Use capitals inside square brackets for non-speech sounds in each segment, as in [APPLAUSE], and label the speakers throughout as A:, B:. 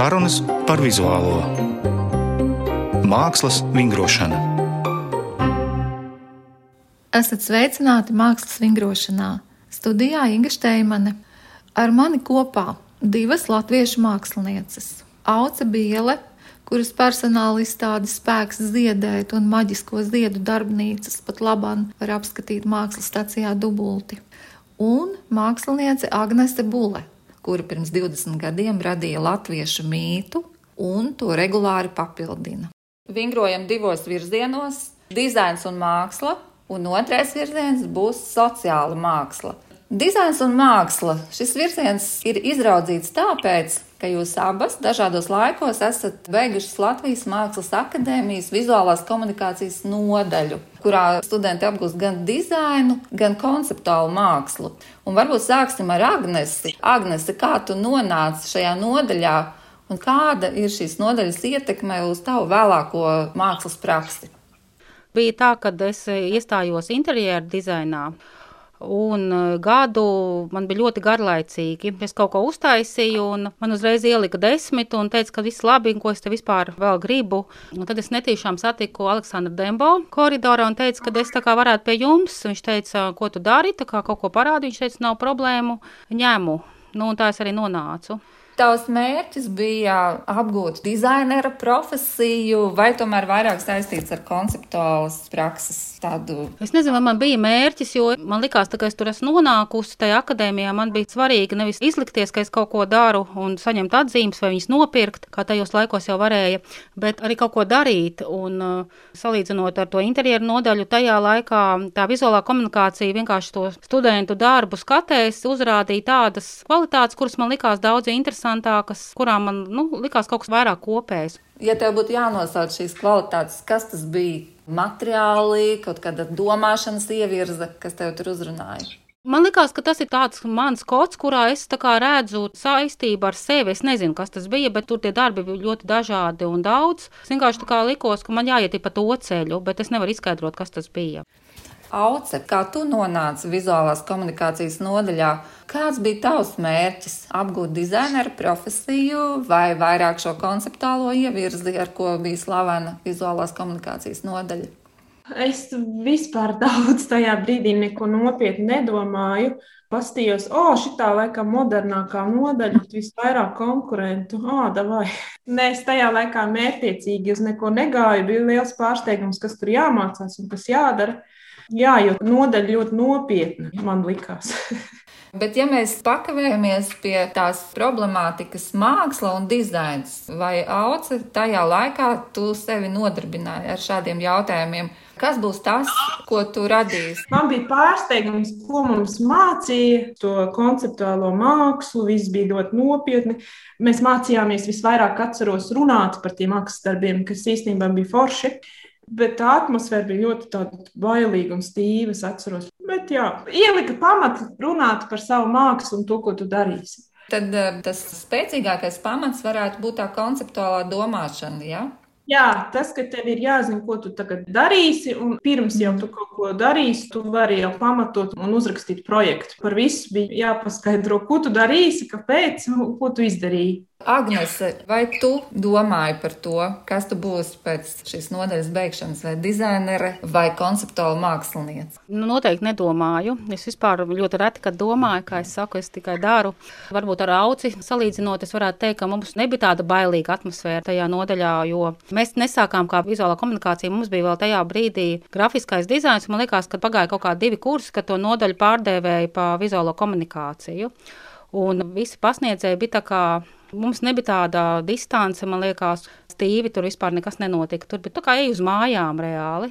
A: Sarunas par vizuālo mākslas vingrošanu.
B: Esat sveicināti mākslas vingrošanā. Studijā Inga Steimane. Ar mani kopā divas latviešu mākslinieces - Auce Biele, kuras personāla izstādes spēks ziedēt un maģisko ziedu darbnīcas pat labāk var apskatīt mākslas stacijā dubulti, un māksliniece Agnese Bule, kura pirms 20 gadiem radīja latviešu mītu un to regulāri papildina. Vingrojam divos virzienos - dizains un māksla, un otrais virziens būs sociāla māksla. Dizains un māksla. Šis virziens ir izraudzīts tāpēc, ka jūs abas dažādos laikos esat beigušas Latvijas Mākslas akadēmijas vizuālās komunikācijas nodaļu, kurā studenti apgūst gan dizainu, gan konceptuālu mākslu. Un varbūt sāksim ar Agnesi. Agnese, kā tu nonāci šajā nodaļā un kāda ir šīs nodaļas ietekme uz tavu vēlāko mākslas praksi?
C: Bija tā, ka es iestājos interjeru dizainā. Un eh, gadu man bija ļoti garlaicīgi. Es kaut ko uztaisīju, un man uzreiz ielika desmit, un teica, ka viss labi, ko es te vispār vēl gribu. Un tad es netīšām satiku Aleksandru Dembo koridorā un teicu, ka es tā kā varētu pie jums. Viņš teica, ko tu dari, tā kā kaut ko parādi. Viņš teica, nav problēmu, ņemu. Nu, un tā es arī nonācu.
B: Tavs mērķis bija apgūt dizainera profesiju, vai tomēr vairāk saistīts ar konceptuālas prakses tādu?
C: Es nezinu, vai man bija mērķis, jo man likās, ka es tur esmu nonākusi tajā akadēmijā. Man bija svarīgi nevis izlikties, ka es kaut ko daru un saņemt atzīmes vai viņas nopirkt, kā tajos laikos jau varēja, bet arī kaut ko darīt. Un, uh, salīdzinot ar to interjeru nodaļu, tajā laikā tā vizuālā komunikācija vienkārši to studentu darbu skatēs uzrādīja tādas kvalitātes, kuras man likās daudz interesantākas interesantākas, kurām man nu, likās kaut kas vairāk kopējs.
B: Ja tev būtu jānosauc šīs kvalitātes, kas tas bija? Materiāli, kaut kāda domāšanas ievirze, kas tev tur uzrunāja.
C: Man liekas, ka tas ir tāds mans kods, kurā es redzu saistību ar sevi. Es nezinu, kas tas bija, bet tur tie darbi bija ļoti dažādi un daudz. Es vienkārši likos, ka man jāiet pa to ceļu, bet es nevaru izskaidrot, kas tas bija.
B: Auce, kā tu nonāci vizuālās komunikācijas nodaļā, kāds bija tavs mērķis? Apgūt dizaineru profesiju vai vairāk šo konceptuālo ievirzi, ar ko bija slavena vizuālās komunikācijas nodaļa?
D: Es vispār daudz tajā brīdī neko nopietni nedomāju. Pastījos, o, oh, šī tā laikam modernākā nodaļa, visvairāk konkurentu. Ah, oh, vai. Nē, es tajā laikā mērķiecīgi uz neko negāju. Bija liels pārsteigums, kas tur jāmācās un kas jādara. Jā, jo nodaļa ļoti nopietna, man likās. [LAUGHS]
B: Bet, ja mēs pakavējamies pie tās problemātikas, māksla un dizains, vai auce tajā laikā tu sevi nodarbināji ar šādiem jautājumiem? Kas būs tas, ko tu radīsi?
D: Man bija pārsteigums, ko mums mācīja, to konceptuālo mākslu. Viss bija ļoti nopietni. Mēs mācījāmies visvairāk, atceros, runāt par tiem mākslas darbiem, kas īstenībā bija forši. Bet tā atmosfēra bija ļoti bailīga un stīva. Es atceros, bet jā, ielika pamatu runāt par savu mākslu un to, ko tu darīsi.
B: Tad eh, tas spēcīgākais pamats varētu būt tā konceptuālā domāšana. Ja?
D: Jā, tas, ka tev ir jāzina, ko tu tagad darīsi, un pirms jau tu kaut ko darīsi, tu vari jau pamatot un uzrakstīt projektu. Par visu bija jāpaskaidro, ko tu darīsi, kāpēc, ko tu izdarīji.
B: Agnese, vai tu domāji par to, kas tu būsi pēc šīs nodaļas beigšanas, vai dizainere vai konceptuāla māksliniece?
C: Nu, noteikti nedomāju. Es vispār ļoti reti, kad domāju, kā es saku, es tikai daru. Varbūt ar auci salīdzinot, es varētu teikt, ka mums nebija tāda bailīga atmosfēra tajā nodaļā, jo mēs nesākām kā vizuālā komunikācija. Mums bija vēl tajā brīdī grafiskais dizains. Man liekas, ka pagāja kaut kādi divi kursi, kad to nodaļu pārdēvēja pa vizuālo komunikāciju. Un visi pasniedzēji bija tā kā Mums nebija tāda distance, man liekas, stīvi tur vispār nekas nenotika. Tur bija tā kā ej uz mājām reāli.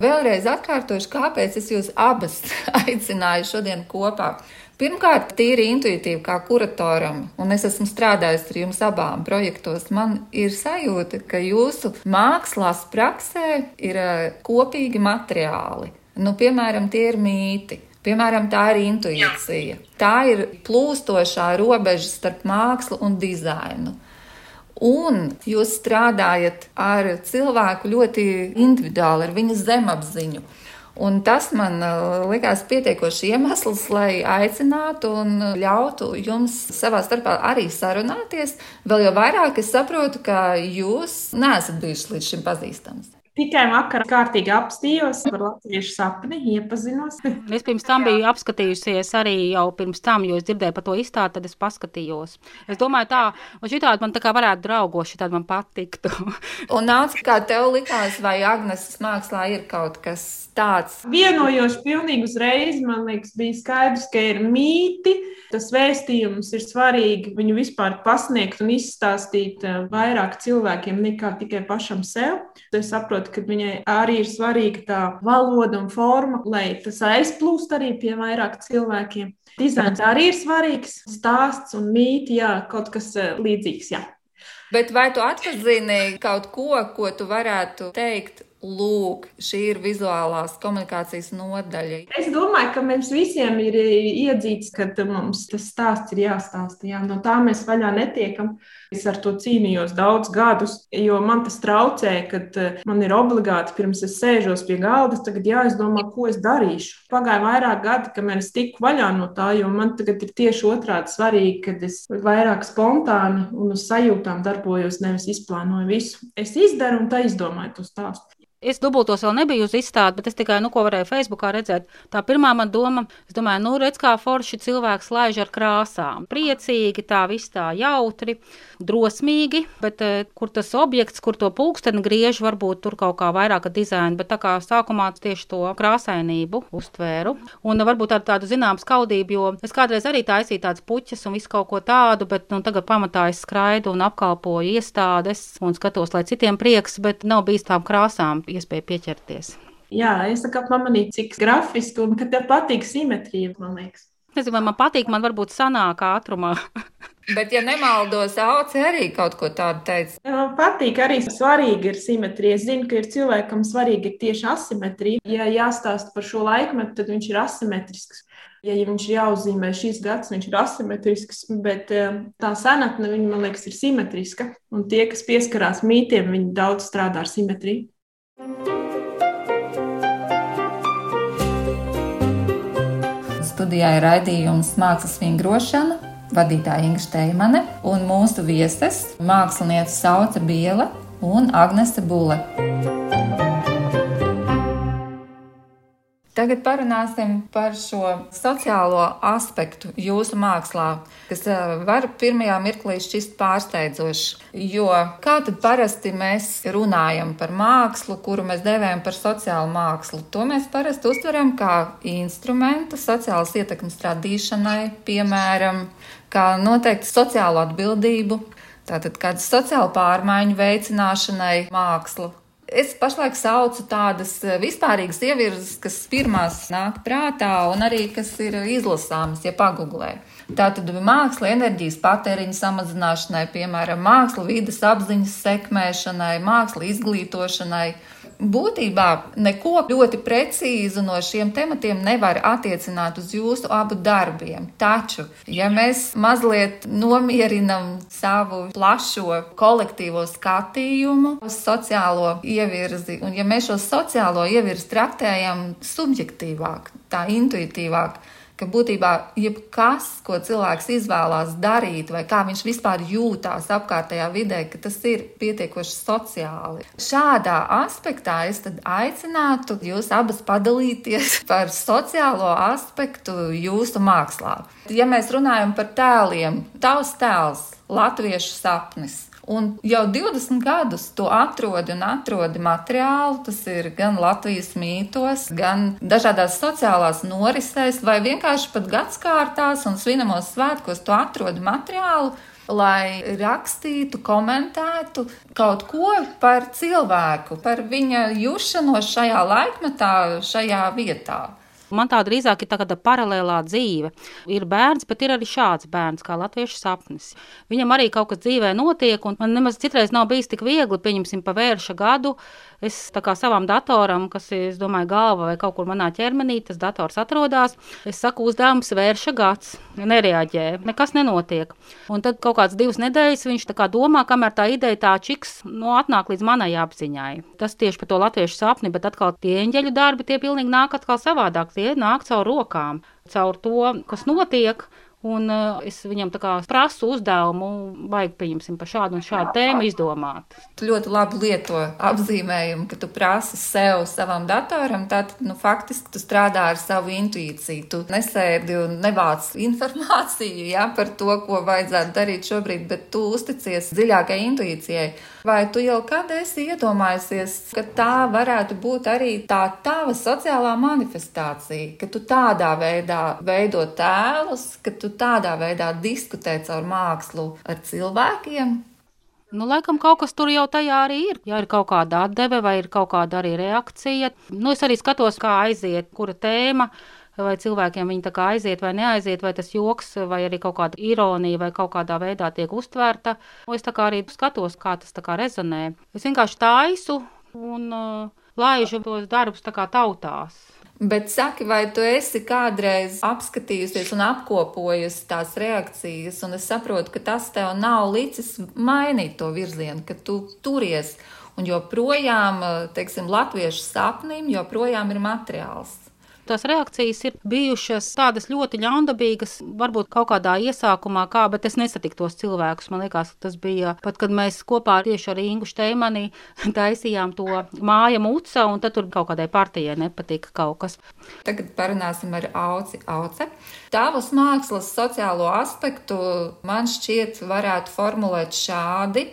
B: Vēlreiz atkārtošu, kāpēc es jūs abas [LAUGHS] aicināju šodien kopā. Pirmkārt, tīri intuitīvi, kā kuratoram, un es esmu strādājis ar jums abām projektos, man ir sajūta, ka jūsu mākslās praksē ir eh, kopīgi materiāli. Nu, piemēram, tie ir mīti. Piemēram, tā ir intuīcija. Tā ir plūstošā robeža starp mākslu un dizainu. Un jūs strādājat ar cilvēku ļoti individuāli, ar viņa zemapziņu. Un tas man uh, likās pietiekoši iemesls, lai aicinātu un ļautu jums savā starpā arī sarunāties. Vēl jau vairāk es saprotu, ka jūs neesat bijuši līdz šim pazīstams.
D: Tikai vakar kārtīgi apstījos par latviešu sapni, iepazinos. [LAUGHS]
C: Es pirms tam biju apskatījusies arī jau pirms tam, jo es dzirdēju par to izstādi, tad es paskatījos. Es domāju, tā, un šitādi man tā kā varētu draugoši, šitādi man patiktu. [LAUGHS]
B: un nāc, kā tev likās, vai Agneses mākslā ir kaut kas tāds?
D: Vienojoši pilnīgi uzreiz, man liekas, bija skaidrs, ka ir mīti. Tas vēstījums ir svarīgi viņu vispār pasniegt un izstāstīt eh, vairāk cilvēkiem nekā tikai pašam sev. Es saprotu, ka viņai arī ir svarīga tā valoda un forma, lai tas aizplūst arī pie vairāk cilvēkiem. Dizains arī ir svarīgs, stāsts un mīti, jā, kaut kas eh, līdzīgs. Jā.
B: Bet vai tu atzini kaut ko, ko tu varētu teikt Lūk, šī ir vizuālās komunikācijas nodaļa.
D: Es domāju, ka mums visiem ir iedzīts, ka mums tas stāsts ir jāstāsta. Jā. No tā mēs vaļā netiekam. Es ar to cīnījos daudz gadus, jo man tas traucē, kad eh, man ir obligāti pirms es sēžos pie galda, tagad jāizdomā, ko es darīšu. Pagāja vairāk gadi, kamēr es tiku vaļā no tā, jo man tagad ir tieši otrādi svarīgi, kad es vairāk spontāni un uz sajūtām darbojos, nevis izplānoju visu. Es izdaru un tā izdomāju to stāstu.
C: Es dubultos vēl nebiju uz izstādi, bet es tikai, nu, ko varēju Facebookā redzēt. Tā pirmā man doma, es domāju, nu, redz, kā forši cilvēks laiž ar krāsām. Priecīgi, tā viss tā jautri, drosmīgi, bet eh, kur tas objekts, kur to pulksteni griež, varbūt tur kaut kā vairāk dizaina, bet tā kā sākumā tieši to krāsainību uztvēru. Un varbūt ar tādu zināmu skaudību, jo es kādreiz arī taisīju tādas puķas un visu kaut ko tādu, bet nu, tagad pamatā es skraidu un apkalpoju iestādes un skatos, lai citiem prieks, bet nav bijis tām krāsām iespēja pieķerties.
D: Jā, es tā kā pamanīju, cik grafiski un ka tev patīk simetrija, man liekas.
C: Nezinu, vai man patīk, man varbūt sanāk ātrumā. [LAUGHS]
B: Bet, ja nemaldos, Auci arī kaut ko tādu teica.
D: Man patīk, arī svarīgi ir simetrija. Es zinu, ka ir cilvēkam svarīgi ir tieši asimetrija. Ja jāstāsta par šo laikmetu, tad viņš ir asimetrisks. Ja viņš ir jāuzzīmē šīs gads, viņš ir asimetrisks, bet eh, tā senatne, viņa, man liekas, ir simetriska. Un tie, kas pieskarās mītiem, viņi daudz strādā ar simetriju.
B: Studijā ir raidījums Mākslas vingrošana, vadītāja Inga Steimane un mūsu vieses mākslinieca Sauca Biela un Agnese Bule. Tagad parunāsim par šo sociālo aspektu jūsu mākslā, kas eh, var pirmajā mirklī šķist pārsteidzošs. Jo kā tad parasti mēs runājam par mākslu, kuru mēs devējam par sociālu mākslu? To mēs parasti uztveram kā instrumentu sociālas ietekmes radīšanai, piemēram, kā noteikti sociālo atbildību, tātad kādu sociālu pārmaiņu veicināšanai mākslu. Es pašlaik saucu tādas eh, vispārīgas ievirzes, kas pirmās nāk prātā un arī kas ir izlasāmas, ja pagūglē. Tā tad māksla enerģijas patēriņa samazināšanai, piemēram, māksla vidas apziņas sekmēšanai, māksla izglītošanai, būtībā neko ļoti precīzu no šiem tematiem nevar attiecināt uz jūsu abu darbiem. Taču, ja mēs mazliet nomierinam savu plašo kolektīvo skatījumu uz sociālo ievirzi, un ja mēs šo sociālo ievirzi traktējam subjektīvāk, tā intuitīvāk, ka būtībā jebkas, ko cilvēks izvēlās darīt, vai kā viņš vispār jūtās apkārtējā vidē, ka tas ir pietiekoši sociāli. Šādā aspektā es aicinātu jūs abas padalīties [LAUGHS] par sociālo aspektu jūsu mākslā. Ja mēs runājam par tēliem, tavs tēls, latviešu sapnis. Un jau 20 gadus tu atrodi un atrodi materiālu, tas ir gan Latvijas mītos, gan dažādās sociālās norisēs, vai vienkārši pat gadskārtās un svinamos svētkos tu atrodi materiālu, lai rakstītu, komentētu kaut ko par cilvēku, par viņa jušanos šajā laikmetā, šajā vietā.
C: Man tā drīzāk ir tāda paralēlā dzīve. Ir bērns, bet ir arī šāds bērns, kā latviešu sapnis. Viņam arī kaut kas dzīvē notiek, un man nemaz citreiz nav bijis tik viegli, pieņemsim, pavērša gadu. Es kā savam datoram, kas ir, domāju, galva vai kaut kur manā ķermenī, tas dators atrodas, es saku uzdevums vērša gads. nereaģē, nekas nenotiek. Un tad kaut kādas divas nedēļas viņš domā, kamēr tā ideja tā čiks nu, atnāk līdz manai apziņai. Tas tieši par to latviešu sapni, bet atkal tie eņģeļu darbi, tie pilnīgi nāk atkal savādāk. Tie nāk caur rokām, caur to, kas notiek. Un uh, es viņam prasu uzdevumu, vajag pieņemsim par šādu un šādu tēmu izdomāt.
B: Tu ļoti labi lieto apzīmējumu, ka tu prasi sev, savam datoram. Tad, nu, faktiski tu strādā ar savu intuīciju. Tu nesēdi un nevāc informāciju ja, par to, ko vajadzētu darīt šobrīd, bet tu uzticies dziļākai intuīcijai. Vai tu jau kad esi iedomājusies, ka tā varētu būt arī tā tava sociālā manifestācija, ka tu tādā veidā veido tēlus, ka tu tādā veidā diskutē caur mākslu ar cilvēkiem?
C: Nu, laikam kaut kas tur jau tajā arī ir. Ja ir kaut kāda atdeve vai ir kaut kāda arī reakcija, nu, es arī skatos, kā aiziet, kura tēma vai cilvēkiem viņi tā kā aiziet vai neaiziet, vai tas joks, vai arī kaut kāda ironija, vai kaut kādā veidā tiek uztverta. Es tā kā arī skatos, kā tas kā rezonē. Es vienkārši taisu un uh, laižu tos darbus tā kā tautās.
B: Bet saki, vai tu esi kādreiz apskatījusies un apkopojusi tās reakcijas, un es saprotu, ka tas tev nav licis mainīt to virzienu, ka tu turies un joprojām, teiksim, latviešu sapnim joprojām ir materiāls
C: tās reakcijas ir bijušas tādas ļoti ļaundabīgas, varbūt kaut kādā iesākumā, kā, bet es nesatiku tos cilvēkus. Man liekas, tas bija pat, kad mēs kopā tieši ar Ingu Šteimanī [LAUGHS] taisījām to māja muca, un tad tur kaut kādai partijai nepatika kaut kas.
B: Tagad parunāsim ar Auci Auce. Tavas mākslas sociālo aspektu man šķiet varētu formulēt šādi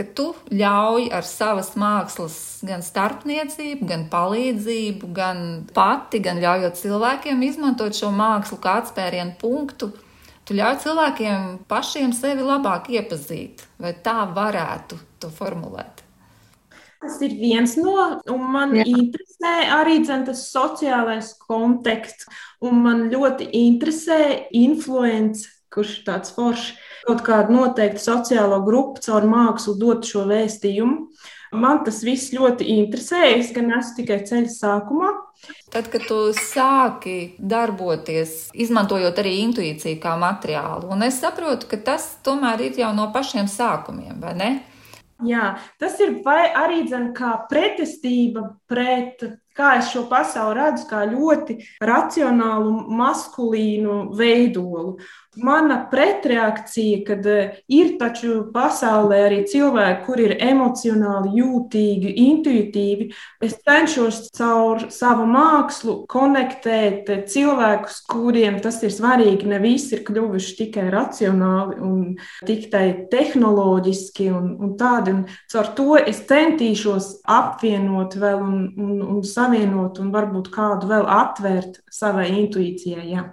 B: ka tu ļauj ar savas mākslas gan starpniecību, gan palīdzību, gan pati, gan ļaujot cilvēkiem izmantot šo mākslu kā atspērienu punktu. Tu ļauj cilvēkiem pašiem sevi labāk iepazīt, vai tā varētu to formulēt.
D: Tas ir viens no, un man Jā. interesē arī dzen, tas sociālais konteksts, un man ļoti interesē influence, kurš tāds foršs kaut kādu noteiktu sociālo grupu caur mākslu dot šo vēstījumu. Man tas viss ļoti interesē. Es gan esmu tikai ceļa sākumā.
B: Tad, kad tu sāki darboties, izmantojot arī intuīciju kā materiālu, un es saprotu, ka tas tomēr ir jau no pašiem sākumiem, vai ne?
D: Jā, tas ir arī dzen, kā pretestība pret kā es šo pasauli redzu, kā ļoti racionālu, maskulīnu veidolu. Mana pretreakcija, kad eh, ir taču pasaulē arī cilvēki, kur ir emocionāli jūtīgi, intuitīvi, es cenšos caur savu mākslu konektēt cilvēkus, kuriem tas ir svarīgi. Ne visi ir kļuvuši tikai racionāli un tikai tehnoloģiski un, un tādi. Un caur to es centīšos apvienot vēl un, un, un savienot un varbūt kādu vēl atvērt savai intuīcijai. Jā.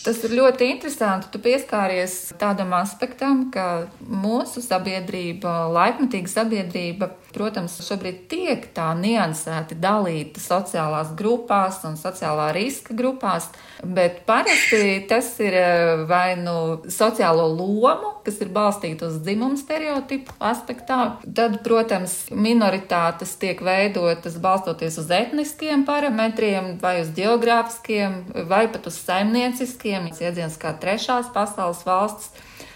B: Tas ir ļoti interesanti. Tu pieskāries tādam aspektam, ka mūsu sabiedrība, laikmatīga sabiedrība, protams, šobrīd tiek tā niansēti dalīta sociālās grupās un sociālā riska grupās, bet parasti tas ir eh, vai nu sociālo lomu, kas ir balstīta uz dzimumu stereotipu aspektā. Tad, protams, minoritātes tiek veidotas balstoties uz etniskiem parametriem, vai uz geogrāfiskiem, vai pat uz saimnieciskiem, iedziens kā trešās pasaules valsts.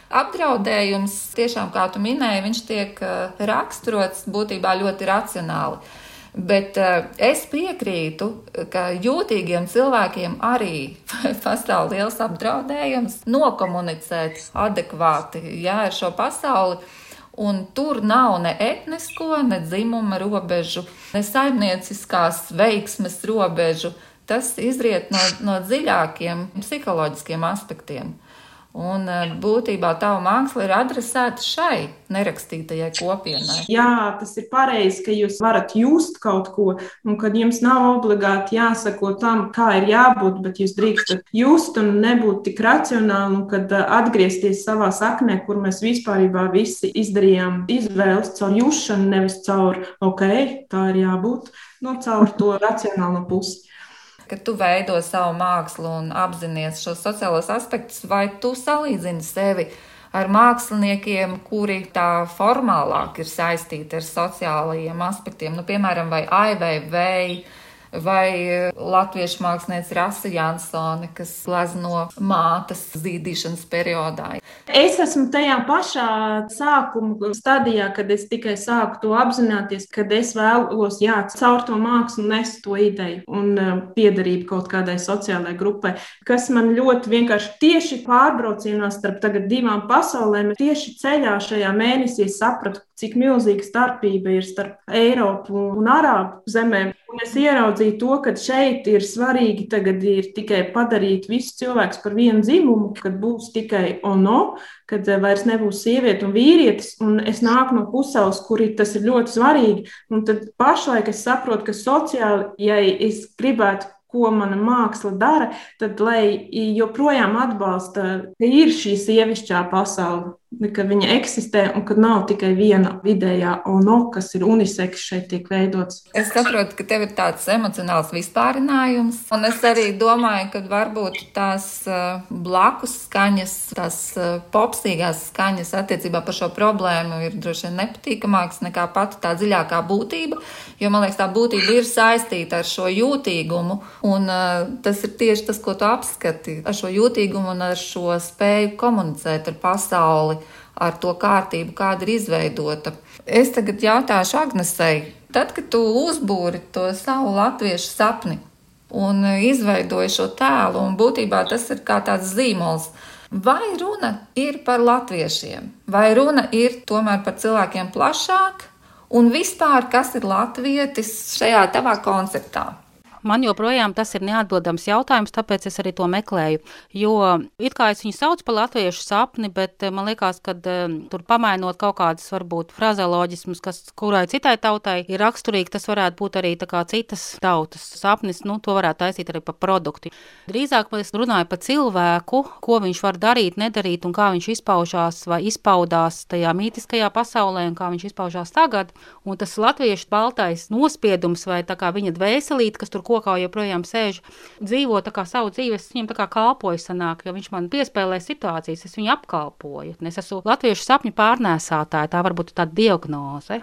B: Apdraudējums, tiešām, kā tu minēji, viņš tiek eh, raksturots būtībā ļoti racionāli. Bet uh, es piekrītu, ka jūtīgiem cilvēkiem arī [LAUGHS] pastāv liels apdraudējums nokomunicēt adekvāti jā, ar šo pasauli. Un tur nav ne etnisko, ne dzimuma robežu, ne saimnieciskās veiksmes robežu. Tas izriet no, no dziļākiem psiholoģiskiem aspektiem. Un e, būtībā tava māksla ir adresēta šai nerakstītajai kopienai.
D: Jā, tas ir pareizi, ka jūs varat just kaut ko, un kad jums nav obligāti jāsako tam, kā ir jābūt, bet jūs drīkstat just un nebūt tik racionāli, un kad e, atgriezties savā saknē, kur mēs vispār visi izdarījām izvēles caur jušanu, nevis caur, ok, tā ir jābūt, no caur to racionālo pusi
B: ka tu veido savu mākslu un apzinājies šos sociālos aspektus, vai tu salīdzini sevi ar māksliniekiem, kuri tā formālāk ir saistīti ar sociālajiem aspektiem, nu, piemēram, vai Vēja vai eh, latviešu mākslinieca Rasa Jansone, kas glezno mātes zīdīšanas periodā.
D: Es esmu tajā pašā sākuma stadijā, kad es tikai sāku to apzināties, kad es vēlos, jā, caur to mākslu nest to ideju un uh, piedarību kaut kādai sociālajai grupai, kas man ļoti vienkārši tieši pārbraucienā starp divām pasaulēm, tieši ceļā šajā mēnesī sapratu, cik milzīga starpība ir starp Eiropu un Arābu zemēm. Un es ieraudzīju to, ka šeit ir svarīgi tagad ir tikai padarīt visus cilvēkus par vienu dzimumu, kad būs tikai ono, kad vairs nebūs sieviete un vīrietis. Un es nāku no pasaules, kur tas ir ļoti svarīgi. Un tad pašlaik es saprotu, ka sociāli, ja es gribētu ko mana māksla dara, tad lai joprojām atbalsta, ka ir šī sievišķā pasaule ka viņa eksistē un ka nav tikai viena vidējā ono, kas ir uniseks šeit tiek veidots.
B: Es saprotu, ka tev ir tāds emocionāls vispārinājums, un es arī domāju, ka varbūt tās uh, blakus skaņas, tās uh, popstīgās skaņas attiecībā par šo problēmu ir droši vien nepatīkamākas nekā pati tā dziļākā būtība, jo man liekas, tā būtība ir saistīta ar šo jūtīgumu, un uh, tas ir tieši tas, ko tu apskati, ar šo jūtīgumu un ar šo spēju komunicēt ar pasauli ar to kārtību, kāda ir izveidota. Es tagad jautāšu Agnesei, tad, kad tu uzbūri to savu latviešu sapni un izveidoji šo tēlu, un būtībā tas ir kā tāds zīmols. Vai runa ir par latviešiem, vai runa ir tomēr par cilvēkiem plašāk, un vispār kas ir latvietis šajā tavā konceptā?
C: Man joprojām tas ir neatbildams jautājums, tāpēc es arī to meklēju. Jo it kā es viņu saucu par latviešu sapni, bet eh, man liekas, ka um, tur pamainot kaut kādas varbūt frazeoloģismus, kas kurai citai tautai ir raksturīgi, tas varētu būt arī citas tautas sapnis. Nu, to varētu taisīt arī par produktu. Drīzāk es runāju par cilvēku, ko viņš var darīt, nedarīt un kā viņš izpaužās vai izpaudās tajā mītiskajā pasaulē un kā viņš izpaužās tagad. Un tas latviešu baltais nospiedums vai viņa dvēselīte, kas tur ko kokā joprojām sēž, dzīvo savu dzīvi, es viņam kā kalpoju, sanāk, jo viņš man piespēlē situācijas, es viņu apkalpoju. Es esmu latviešu sapņu pārnēsātāja, tā varbūt tāda diagnoze.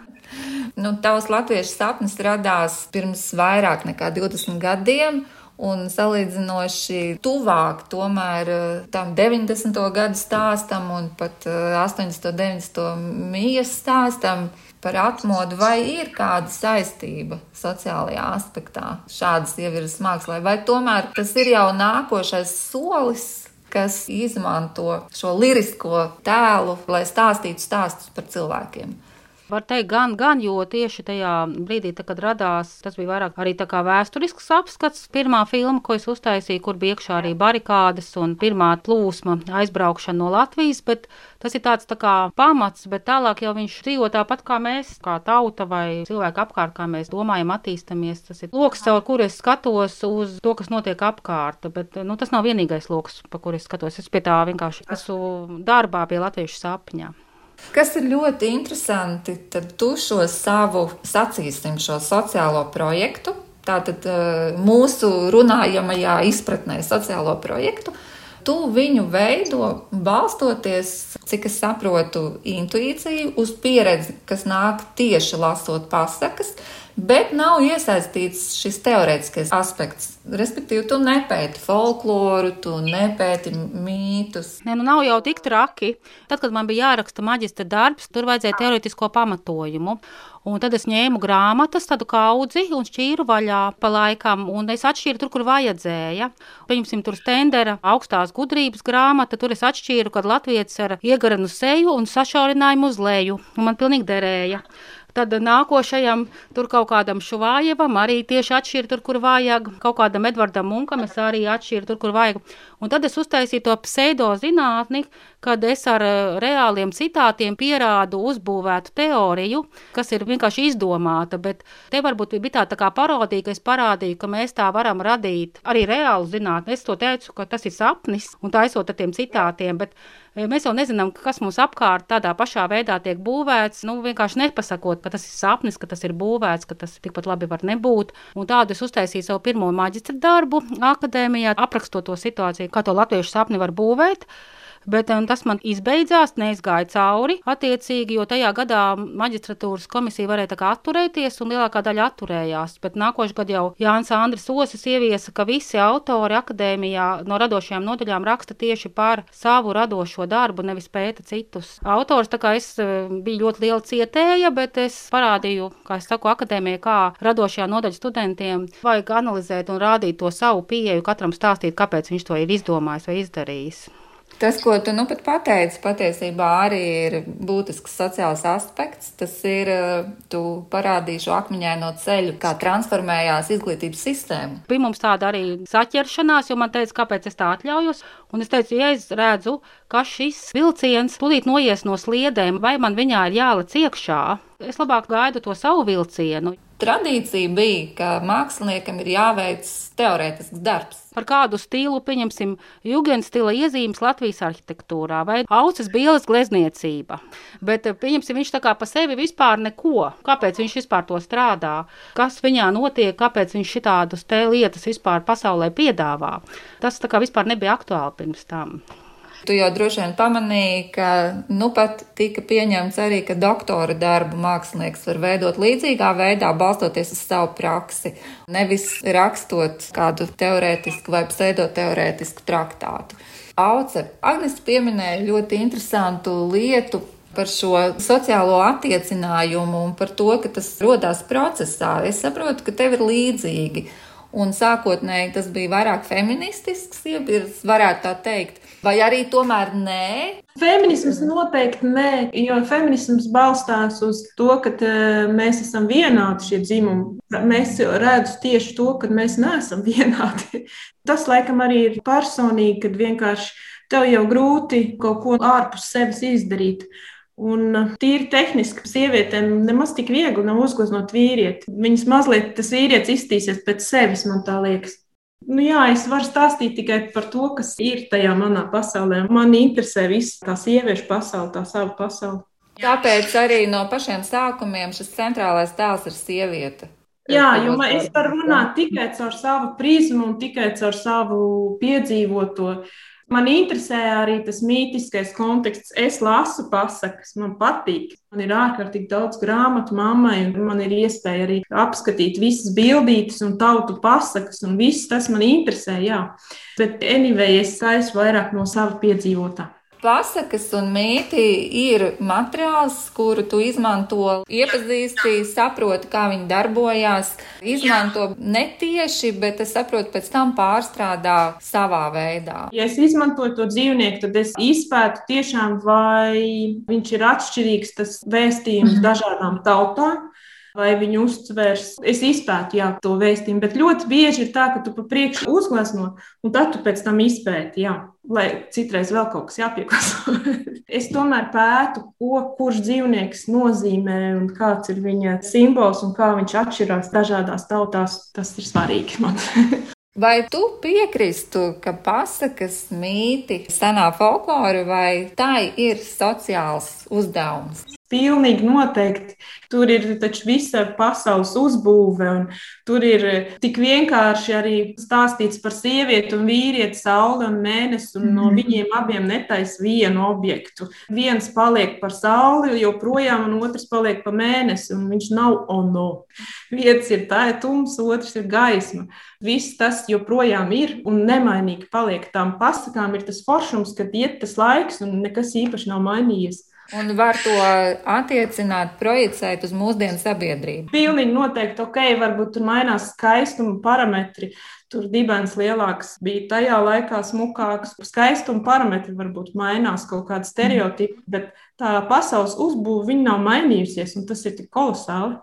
B: Nu, tavs latviešu sapnis radās pirms vairāk nekā 20 gadiem un salīdzinoši tuvāk tomēr eh, tam 90. gadu stāstam un pat 80. un 90. mijas stāstam par atmodu, vai ir kāda saistība sociālajā aspektā šādas ievirzes mākslā, vai tomēr tas ir jau nākošais solis, kas izmanto šo lirisko tēlu, lai stāstītu stāstus par cilvēkiem.
C: Var teikt, gan, gan, jo tieši tajā brīdī, tā, kad radās, tas bija vairāk arī tā kā vēsturisks apskats. Pirmā filma, ko es uztaisīju, kur bija iekšā arī barikādas un pirmā plūsma aizbraukšana no Latvijas, bet tas ir tāds tā kā pamats, bet tālāk jau viņš dzīvo tāpat kā mēs, kā tauta vai cilvēki apkārt, kā mēs domājam, attīstamies. Tas ir lokus, caur kuru es skatos uz to, kas notiek apkārt, bet nu, tas nav vienīgais lokus, pa kuru es skatos. Es pie tā vienkārši esmu darbā pie latviešu sapņā.
B: Kas ir ļoti interesanti, tad tu šo savu, sacīsim, šo sociālo projektu, tātad eh, mūsu runājamajā izpratnē sociālo projektu, tu viņu veido balstoties, cik es saprotu, intuīciju, uz pieredzi, kas nāk tieši lasot pasakas, bet nav iesaistīts šis teorētiskais aspekts. Respektīvi, tu nepēti folkloru, tu nepēti mītus.
C: Nē, nu nav jau tik traki. Tad, kad man bija jāraksta maģistra darbs, tur vajadzēja teorētisko pamatojumu. Un tad es ņēmu grāmatas, tādu kaudzi un šķīru vaļā pa laikam, un es atšķīru tur, kur vajadzēja. Pieņemsim, tur stendera augstās gudrības grāmata, tur es atšķīru, kad latviets ar iegaranu seju un sašaurinājumu uz leju. Un man pilnīgi derēja. Tad nākošajam, tur kaut kādam Šuvājevam arī tieši atšķirt, tur, kur vajag, kaut kādam Edvardam Munkam es arī atšķiru tur, kur vajag. Un tad es uztaisīju to pseido zinātni, kad es ar eh, reāliem citātiem pierādu uzbūvētu teoriju, kas ir vienkārši izdomāta, bet te varbūt bija tā, tā kā parodija, ka es parādīju, ka mēs tā varam radīt arī reālu zinātni. Es to teicu, ka tas ir sapnis un taisot ar tiem citātiem, bet mēs jau nezinām, kas mums apkārt tādā pašā veidā tiek būvēts, nu vienkārši nepasakot, ka tas ir sapnis, ka tas ir būvēts, ka tas tikpat labi var nebūt. Un tādu es uztaisīju savu pirmo maģistra darbu akadēmijā, aprakstot to situāciju, kā to latviešu sapni var būvēt. Bet um, tas man izbeidzās, neizgāja cauri attiecīgi, jo tajā gadā maģistratūras komisija varēja atturēties un lielākā daļa atturējās. Bet nākošais gads jau Jānis Andris Osis ieviesa, ka visi autori akadēmijā no radošajām nodaļām raksta tieši par savu radošo darbu, nevis pēta citus autors. Tā kā es biju ļoti liela cietēja, bet es parādīju, kā es saku, akadēmijai, kā radošajā nodaļas studentiem vajag analizēt un rādīt to savu pieeju, katram stāstīt, kāpēc viņš to ir izdomājis vai izdarījis.
B: Tas, ko tu nu pat pateici, patiesībā arī ir būtisks sociāls aspekts. Tas ir, eh, tu parādīji šo akmeņaino ceļu, kā transformējās izglītības sistēma.
C: Bija mums tāda arī saķeršanās, jo man teica, kāpēc es tā atļaujos. Un es teicu, ja es redzu, ka šis vilciens tūlīt noies no sliedēm, vai man viņā ir jālec iekšā, es labāk gaidu to savu vilcienu.
B: Tradīcija bija, ka māksliniekam ir jāveic teorētisks darbs.
C: Par kādu stilu, pieņemsim, jūgens stila iezīmes Latvijas arhitektūrā vai auces bielas glezniecība. Bet, pieņemsim, viņš tā kā pa sevi vispār neko. Kāpēc viņš vispār to strādā? Kas viņā notiek? Kāpēc viņš šitādus te lietas vispār pasaulē piedāvā? Tas tā kā vispār nebija aktuāli pirms tam.
B: Tu jau droši vien pamanīji, ka nu pat tika pieņemts arī, ka doktora darbu mākslinieks var veidot līdzīgā veidā, balstoties uz savu praksi, nevis rakstot kādu teorētisku vai pseidoteorētisku traktātu. Auce, Agnes pieminēja ļoti interesantu lietu par šo sociālo attiecinājumu un par to, ka tas rodās procesā. Es saprotu, ka tev ir līdzīgi. Un sākotnēji tas bija vairāk feministisks iebirs, varētu tā teikt, vai arī tomēr nē?
D: Feminisms noteikti nē, jo feminisms balstās uz to, ka mēs esam vienādi šie dzimumi. Mēs redzam tieši to, ka mēs neesam [LAUGHS] vienādi. Tas laikam arī ir personīgi, kad vienkārši tev jau grūti kaut ko ārpus sevis izdarīt. Un uh, tīri tehniski sievietēm nemaz tik viegli nav uzgleznot vīrieti. Viņas mazliet tas vīrietis iztīsies pēc sevis, man tā liekas. Nu, jā, es varu stāstīt tikai par to, kas ir tajā manā pasaulē. Man interesē viss tā sieviešu pasaule, tā sava pasaule.
B: Tāpēc arī no pašiem sākumiem šis centrālais tēls ir sieviete.
D: Jā, jo es varu runāt tikai caur savu prizmu un tikai caur savu piedzīvoto. Man interesē arī tas mītiskais konteksts. Es lasu pasakas, man patīk. Man ir ārkārtīgi daudz grāmatu mammai, un man ir iespēja arī apskatīt visas bildītas un tautu pasakas, un viss tas man interesē. Jā. Bet, anyway, es saistu vairāk no sava piedzīvotā.
B: Pasakas un mīti ir materiāls, kuru tu izmanto, iepazīsti, saproti, kā viņi darbojās. Izmanto netieši, bet es saprotu, pēc tam pārstrādā savā veidā.
D: Ja es izmantoju to dzīvnieku, tad es izpētu tiešām, vai viņš ir atšķirīgs tas vēstījums mhm. [LAUGHS] dažādām tautām vai viņi uztvers. Es izpētu jā, to vēstījumu, bet ļoti bieži ir tā, ka tu pa priekšu uzglezno, un tad tu pēc tam izpēti, jā, lai citreiz vēl kaut kas jāpieklāso. [LAUGHS] es tomēr pētu, ko kurš dzīvnieks nozīmē un kāds ir viņa simbols un kā viņš atšķirās dažādās tautās. Tas ir svarīgi man. [LAUGHS]
B: Vai tu piekristu, ka pasakas mīti, senā folklora vai tā ir sociāls uzdevums?
D: Pilnīgi noteikti. Tur ir taču visa pasaules uzbūve, un tur ir tik vienkārši arī stāstīts par sievieti un vīrieti, sauli un mēnesi, un no mhm. viņiem abiem netais vienu objektu. Viens paliek par sauli joprojām, un otrs paliek par mēnesi, un viņš nav ono. Viens ir tā ir tums, otrs ir gaisma. Viss tas joprojām ir un nemainīgi paliek. Tām pasakām ir tas foršums, ka iet tas laiks un nekas īpaši nav mainījies.
B: Un var to attiecināt, projicēt uz mūsdienu sabiedrību.
D: Pilnīgi noteikti, ok, varbūt tur mainās skaistuma parametri. Tur dibens lielāks bija tajā laikā smukāks. Skaistuma parametri varbūt mainās kaut kādi stereotipi, bet tā pasaules uzbūve nav mainījusies, un tas ir tik kolosāli.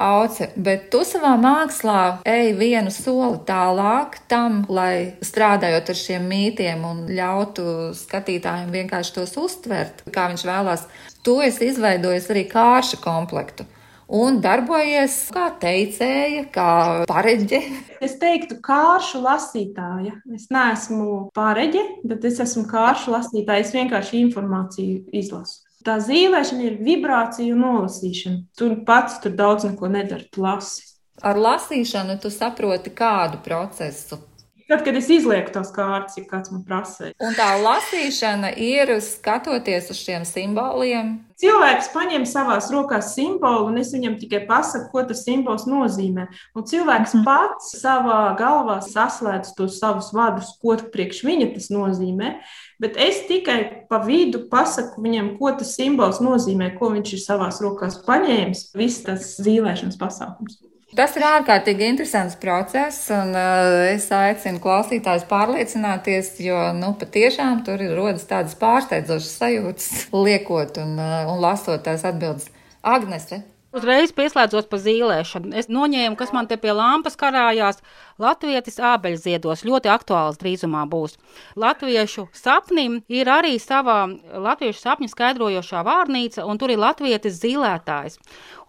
B: Auce, bet tu savā mākslā ej vienu soli tālāk tam, lai strādājot ar šiem mītiem un ļautu skatītājiem vienkārši tos uztvert, kā viņš vēlās. Tu esi izveidojis arī kāršu komplektu un darbojies kā teicēja, kā pareģe.
D: Es teiktu, kāršu lasītāja. Es neesmu pareģe, bet es esmu kāršu lasītāja. Es vienkārši informāciju izlasu. Tā zīmēšana ir vibrācija un nolasīšana. Tu pats tur daudz neko nedari, lasi.
B: Ar lasīšanu tu saproti kādu procesu.
D: Tad, kad es izlieku tos kārtas, ja kāds man prasa.
B: Un tā lasīšana ir skatoties uz šiem simboliem.
D: Cilvēks paņem savās rokās simbolu, un es viņam tikai pasaku, ko tas simbols nozīmē. Un cilvēks mm pats savā galvā saslēdz tos savus vadus, ko priekš viņa tas nozīmē. Bet es tikai pa vidu pasaku viņam, ko tas simbols nozīmē, ko viņš ir savās rokās paņēmis. Viss tas zīmēšanas pasākums.
B: Tas ir ārkārtīgi interesants process, un uh, es aicinu klausītājus pārliecināties, jo nu, patiešām tur ir rodas tādas pārsteidzošas sajūtas, [LAUGHS] liekot un, uh, un lasot tās atbildes. Agnese.
C: Uzreiz pieslēdzos pa zīlēšanu. Es noņēmu, kas man te pie lampas karājās. Latvijas ābeļziedos ļoti aktuāls drīzumā būs. Latviešu sapnim ir arī savā latviešu sapņu skaidrojošā vārnīca, un tur ir latvietis zīlētājs.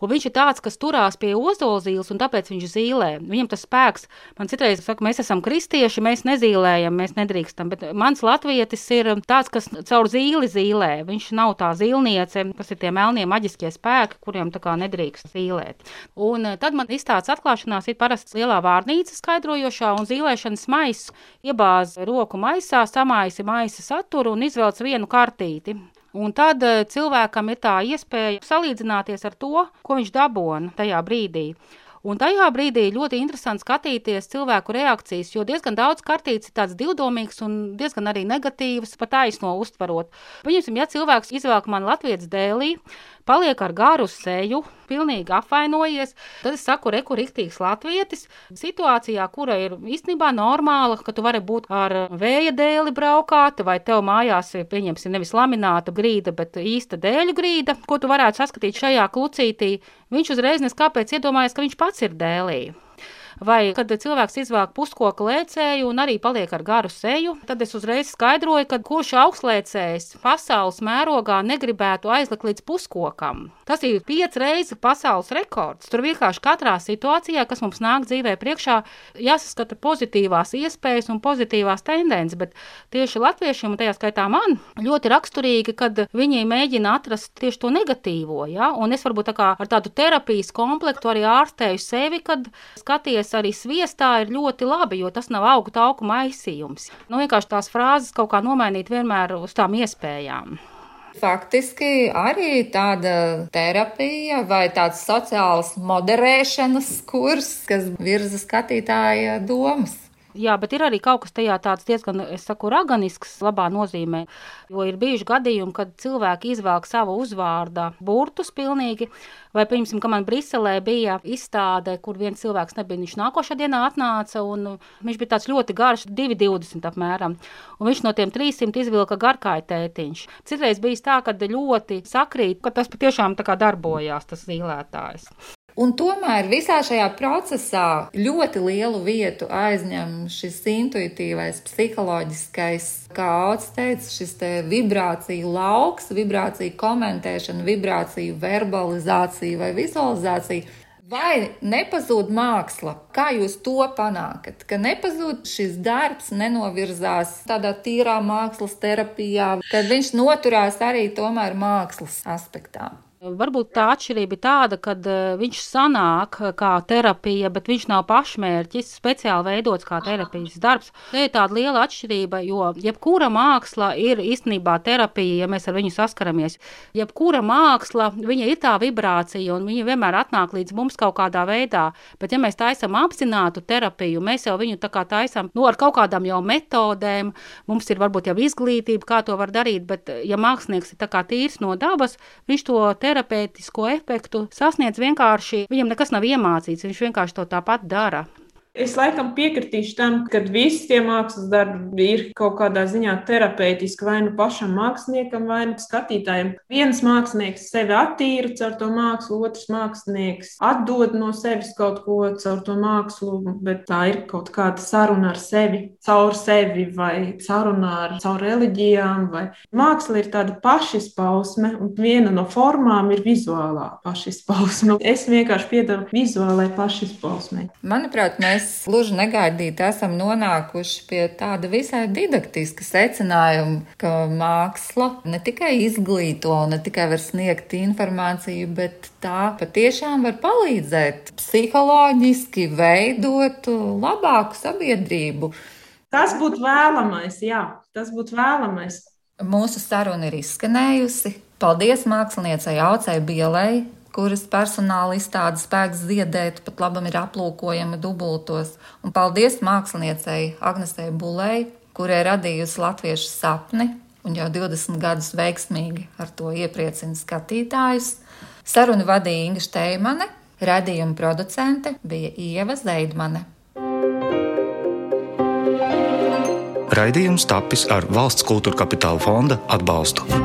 C: Un viņš ir tāds, kas turās pie ozolzīles, un tāpēc viņš zīlē. Viņam tas spēks, man citreiz saka, mēs esam kristieši, mēs nezīlējam, mēs nedrīkstam, bet mans latvietis ir tāds, kas caur zīli zīlē. Viņš nav tā zīlniece, kas ir tie melnie maģiskie spēki, kuriem tā kā nedrīkst zīlēt. Un eh, tad man izstādes atklāšanās ir parasti lielā vārnīca skaidrojošā un zīlēšanas maiss. Iebāz roku maisā, samaisi maisa saturu un izvelc vienu kartīti. Un tad eh, cilvēkam ir tā iespēja salīdzināties ar to, ko viņš dabūna tajā brīdī. Un tajā brīdī ļoti interesanti skatīties cilvēku reakcijas, jo diezgan daudz kartītes ir tāds divdomīgs un diezgan arī negatīvs, pat taisno uztverot. Pieņemsim, ja cilvēks izvelk man Latvijas dēlī, paliek ar garu seju, pilnīgi apvainojies. Tad es saku, reku rīktīgs latvietis. Situācijā, kura ir īstenībā normāla, ka tu vari būt ar vēja dēli braukāt, vai tev mājās, pieņemsim, nevis lamināta grīda, bet īsta dēļu grīda, ko tu varētu saskatīt šajā klucītī, viņš uzreiz neskāpēc iedomājas, ka viņš pats ir dēlī vai kad cilvēks izvēl puskoka lēcēju un arī paliek ar garu seju, tad es uzreiz skaidroju, ka kurš augstslēcējs pasaules mērogā negribētu aizlikt līdz puskokam. Tas ir piecas reizes pasaules rekords. Tur vienkārši katrā situācijā, kas mums nāk dzīvē priekšā, jāsaskata pozitīvās iespējas un pozitīvās tendences, bet tieši latviešiem, un tajā skaitā man, ļoti raksturīgi, kad viņi mēģina atrast tieši to negatīvo, ja? un es varbūt tā kā ar tādu terapijas komplektu arī ārstēju sevi, kad skaties ievies arī sviestā, ir ļoti labi, jo tas nav augu tauku maisījums. Nu, vienkārši tās frāzes kaut kā nomainīt vienmēr uz tām iespējām.
B: Faktiski arī tāda terapija vai tāds sociāls moderēšanas kurs, kas virza skatītāja domas.
C: Jā, bet ir arī kaut kas tajā tāds diezgan, es saku, raganisks, labā nozīmē. Jo ir bijuši gadījumi, kad cilvēki izvelk savu uzvārdu burtus pilnīgi. Vai, piemēram, ka man Briselē bija izstāde, kur viens cilvēks nebija. Viņš nākošā dienā atnāca, un viņš bija tāds ļoti garš, 2,20 apmēram. Un viņš no tiem 300 izvilka garkāju tētiņš. Citreiz bija tā, ka ļoti sakrīt, ka tas patiešām darbojās, tas zīlētājs.
B: Un tomēr visā šajā procesā ļoti lielu vietu aizņem šis intuitīvais, psiholoģiskais, kā Auts teica, šis te vibrāciju lauks, vibrāciju komentēšana, vibrāciju verbalizācija vai vizualizācija. Vai nepazūd māksla? Kā jūs to panākat? Ka nepazūd šis darbs, nenovirzās tādā tīrā mākslas terapijā, kad viņš noturās arī tomēr mākslas aspektā.
C: Varbūt tā atšķirība ir tāda, ka eh, viņš sanāk kā terapija, bet viņš nav pašmērķis, speciāli veidots kā terapijas darbs. Tā ir tāda liela atšķirība, jo jebkura māksla ir īstenībā terapija, ja mēs ar viņu saskaramies. Jebkura māksla, viņa ir tā vibrācija, un viņa vienmēr atnāk līdz mums kaut kādā veidā. Bet, ja mēs taisām apzinātu terapiju, mēs jau viņu tā kā taisām nu, ar kaut kādām jau metodēm, mums ir varbūt jau izglītība, kā to var darīt, bet ja mākslinieks ir tā kā tīrs no dabas, viņš to terapiju terapeitisko efektu sasniedz vienkārši, viņam nekas nav iemācīts, viņš vienkārši to tāpat dara.
D: Es laikam piekritīšu tam, ka visi tie mākslas darbi ir kaut kādā ziņā terapeitiski vai nu pašam māksliniekam, vai nu skatītājam. Viens mākslinieks sevi attīra caur to mākslu, otrs mākslinieks atdod no sevis kaut ko caur to mākslu, bet tā ir kaut kāda saruna ar sevi, caur sevi vai saruna ar caur reliģijām. Vai... Māksla ir tāda pašizpausme, un viena no formām ir vizuālā pašizpausme. Es vienkārši piedaru vizuālai pašizpausmei.
B: Manuprāt, mēs mēs gluži negaidīti esam nonākuši pie tāda visai didaktiska secinājuma, ka māksla ne tikai izglīto, ne tikai var sniegt informāciju, bet tā patiešām var palīdzēt psiholoģiski veidot labāku sabiedrību.
D: Tas būtu vēlamais, jā, tas būtu vēlamais.
B: Mūsu saruna ir izskanējusi. Paldies māksliniecei Aucei Bielai, kuras personāla izstādes spēks ziedēt, pat labam ir aplūkojama dubultos. Un paldies māksliniecei Agnesei Bulei, kurai radījusi latviešu sapni un jau 20 gadus veiksmīgi ar to iepriecina skatītājus. Sarunu vadīja Inga Steimane, radījuma producente bija Ieva Zeidmane.
A: Raidījums tapis ar valsts kultūra kapitāla fonda atbalstu.